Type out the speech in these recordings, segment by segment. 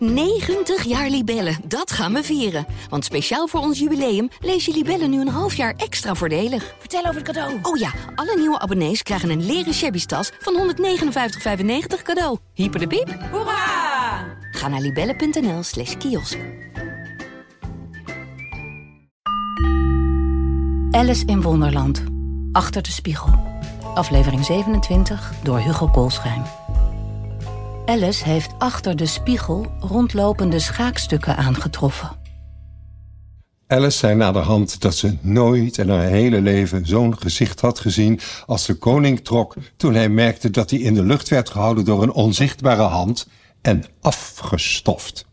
90 jaar Libellen, dat gaan we vieren. Want speciaal voor ons jubileum lees je Libellen nu een half jaar extra voordelig. Vertel over het cadeau. Oh ja, alle nieuwe abonnees krijgen een leren shabby tas van 159,95 cadeau. Hyper de piep. Hoera! Ga naar libellen.nl slash kiosk. Alice in Wonderland. Achter de spiegel. Aflevering 27 door Hugo Koolschijn. Alice heeft achter de spiegel rondlopende schaakstukken aangetroffen. Alice zei naderhand dat ze nooit in haar hele leven zo'n gezicht had gezien als de koning trok toen hij merkte dat hij in de lucht werd gehouden door een onzichtbare hand en afgestoft.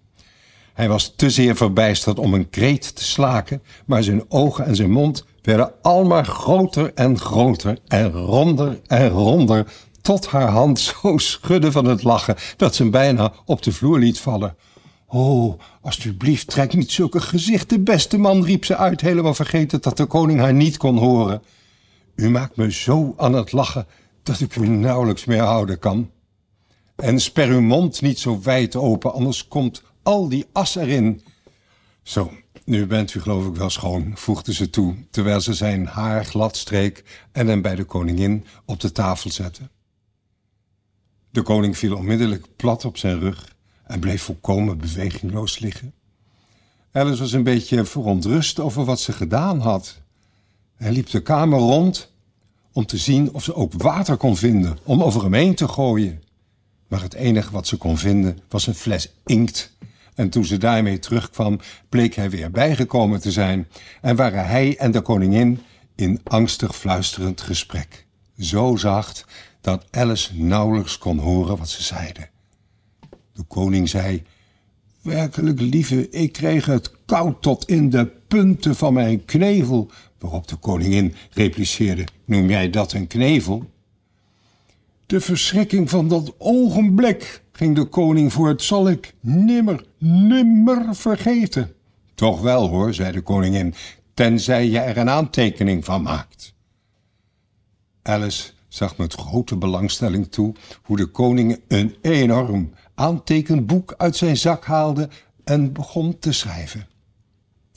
Hij was te zeer verbijsterd om een kreet te slaken, maar zijn ogen en zijn mond werden almaar groter en groter en ronder en ronder, tot haar hand zo schudde van het lachen dat ze hem bijna op de vloer liet vallen. Oh, alsjeblieft, trek niet zulke gezichten, beste man, riep ze uit, helemaal vergeten dat de koning haar niet kon horen. U maakt me zo aan het lachen dat ik u nauwelijks meer houden kan. En sper uw mond niet zo wijd open, anders komt al die as erin. Zo, nu bent u geloof ik wel schoon, voegde ze toe, terwijl ze zijn haar glad streek en hem bij de koningin op de tafel zette. De koning viel onmiddellijk plat op zijn rug en bleef volkomen bewegingloos liggen. Alice was een beetje verontrust over wat ze gedaan had. Hij liep de kamer rond om te zien of ze ook water kon vinden om over hem heen te gooien. Maar het enige wat ze kon vinden was een fles inkt. En toen ze daarmee terugkwam, bleek hij weer bijgekomen te zijn en waren hij en de koningin in angstig fluisterend gesprek. Zo zacht dat Alice nauwelijks kon horen wat ze zeiden. De koning zei: Werkelijk, lieve, ik kreeg het koud tot in de punten van mijn knevel. Waarop de koningin repliceerde: Noem jij dat een knevel? De verschrikking van dat ogenblik, ging de koning voort, zal ik nimmer, nimmer vergeten. Toch wel hoor, zei de koningin, tenzij je er een aantekening van maakt. Alice zag met grote belangstelling toe hoe de koning een enorm aantekenboek uit zijn zak haalde en begon te schrijven.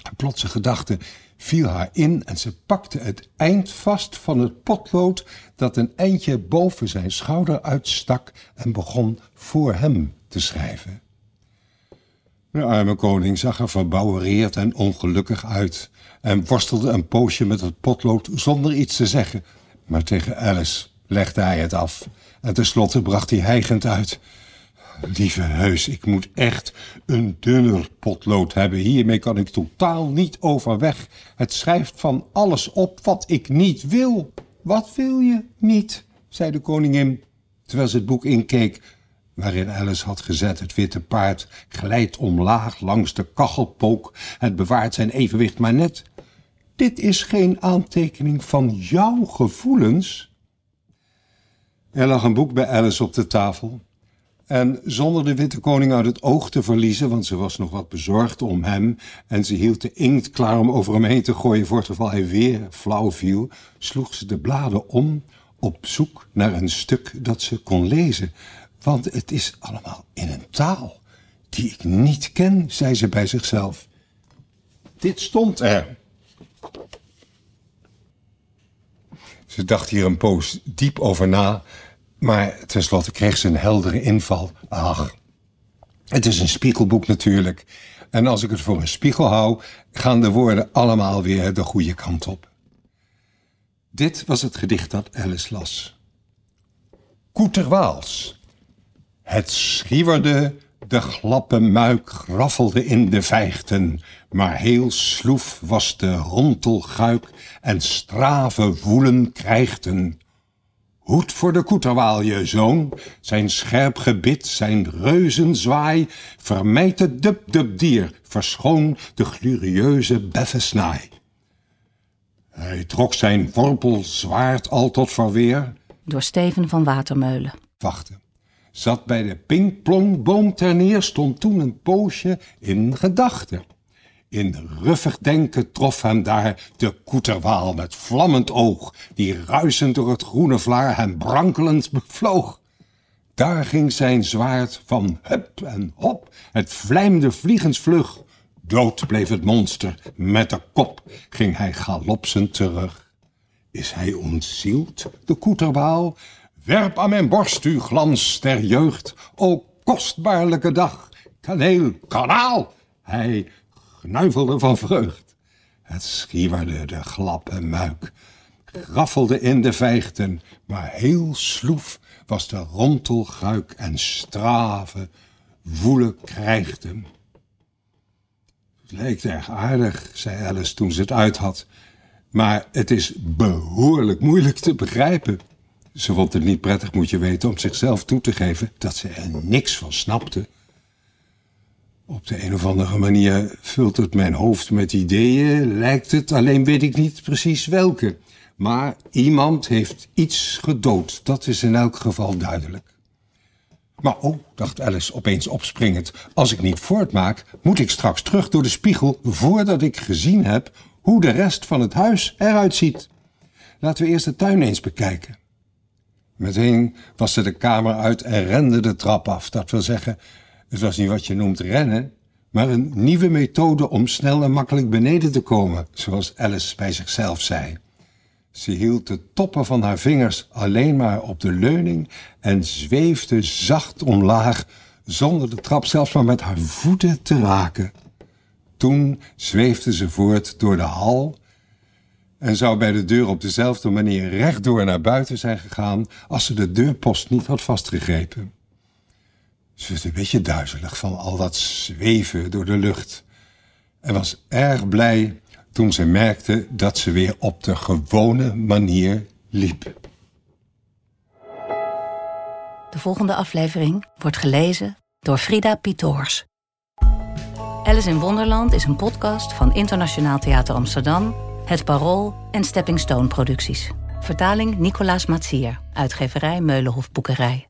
Een plotse gedachte viel haar in en ze pakte het eind vast van het potlood dat een eindje boven zijn schouder uitstak en begon voor hem te schrijven. De arme koning zag er verbouwereerd en ongelukkig uit en worstelde een poosje met het potlood zonder iets te zeggen, maar tegen Alice legde hij het af en tenslotte bracht hij hijgend uit. Lieve heus, ik moet echt een dunner potlood hebben. Hiermee kan ik totaal niet overweg. Het schrijft van alles op wat ik niet wil. Wat wil je niet? zei de koningin, terwijl ze het boek inkeek waarin Alice had gezet. Het witte paard glijdt omlaag langs de kachelpook. Het bewaart zijn evenwicht maar net. Dit is geen aantekening van jouw gevoelens. Er lag een boek bij Alice op de tafel. En zonder de witte koning uit het oog te verliezen, want ze was nog wat bezorgd om hem en ze hield de inkt klaar om over hem heen te gooien voor het geval hij weer flauw viel, sloeg ze de bladen om op zoek naar een stuk dat ze kon lezen. Want het is allemaal in een taal die ik niet ken, zei ze bij zichzelf. Dit stond er. Ze dacht hier een poos diep over na maar tenslotte kreeg ze een heldere inval. Ach, het is een spiegelboek natuurlijk. En als ik het voor een spiegel hou, gaan de woorden allemaal weer de goede kant op. Dit was het gedicht dat Alice las. Koeterwaals. Het schiewerde, de glappe muik graffelde in de vijgten, maar heel sloef was de rontelguik en strave woelen krijgten. Hoed voor de koeterwaal, je zoon, zijn scherp gebit, zijn reuzenzwaai, vermijd het dub-dub dier, verschoon de glorieuze beffesnaai. Hij trok zijn worpel zwaard al tot verweer. Door Steven van Watermeulen. Wachtte. Zat bij de pingplongboom ter neer, stond toen een poosje in gedachten. In ruffig denken trof hem daar de koeterwaal met vlammend oog, die ruisend door het groene vlaar hem brankelend bevloog. Daar ging zijn zwaard van hup en hop. Het vlijmde vliegensvlug. Dood bleef het monster. Met de kop ging hij galopsend terug. Is hij ontzield, de koeterbaal? Werp aan mijn borst uw glans der jeugd. O kostbaarlijke dag, kaneel, kanaal. Hij gnuivelde van vreugd. Het schiewerde de glappe muik, graffelde in de vijgten, maar heel sloef was de rontelguik en strave, woele krijgten. Het lijkt erg aardig, zei Alice toen ze het uit had, maar het is behoorlijk moeilijk te begrijpen. Ze vond het niet prettig, moet je weten, om zichzelf toe te geven dat ze er niks van snapte. Op de een of andere manier vult het mijn hoofd met ideeën, lijkt het, alleen weet ik niet precies welke. Maar iemand heeft iets gedood, dat is in elk geval duidelijk. Maar oh, dacht Alice opeens opspringend, als ik niet voortmaak, moet ik straks terug door de spiegel voordat ik gezien heb hoe de rest van het huis eruit ziet. Laten we eerst de tuin eens bekijken. Meteen was ze de kamer uit en rende de trap af. Dat wil zeggen, het was niet wat je noemt rennen, maar een nieuwe methode om snel en makkelijk beneden te komen, zoals Alice bij zichzelf zei. Ze hield de toppen van haar vingers alleen maar op de leuning en zweefde zacht omlaag, zonder de trap zelfs maar met haar voeten te raken. Toen zweefde ze voort door de hal en zou bij de deur op dezelfde manier rechtdoor naar buiten zijn gegaan als ze de deurpost niet had vastgegrepen. Ze werd een beetje duizelig van al dat zweven door de lucht en was erg blij toen ze merkte dat ze weer op de gewone manier liep. De volgende aflevering wordt gelezen door Frida Pietors. Alice in Wonderland is een podcast van Internationaal Theater Amsterdam, Het Parool en Stepping Stone Producties. Vertaling Nicolaas Matsier, uitgeverij Meulenhof Boekerij.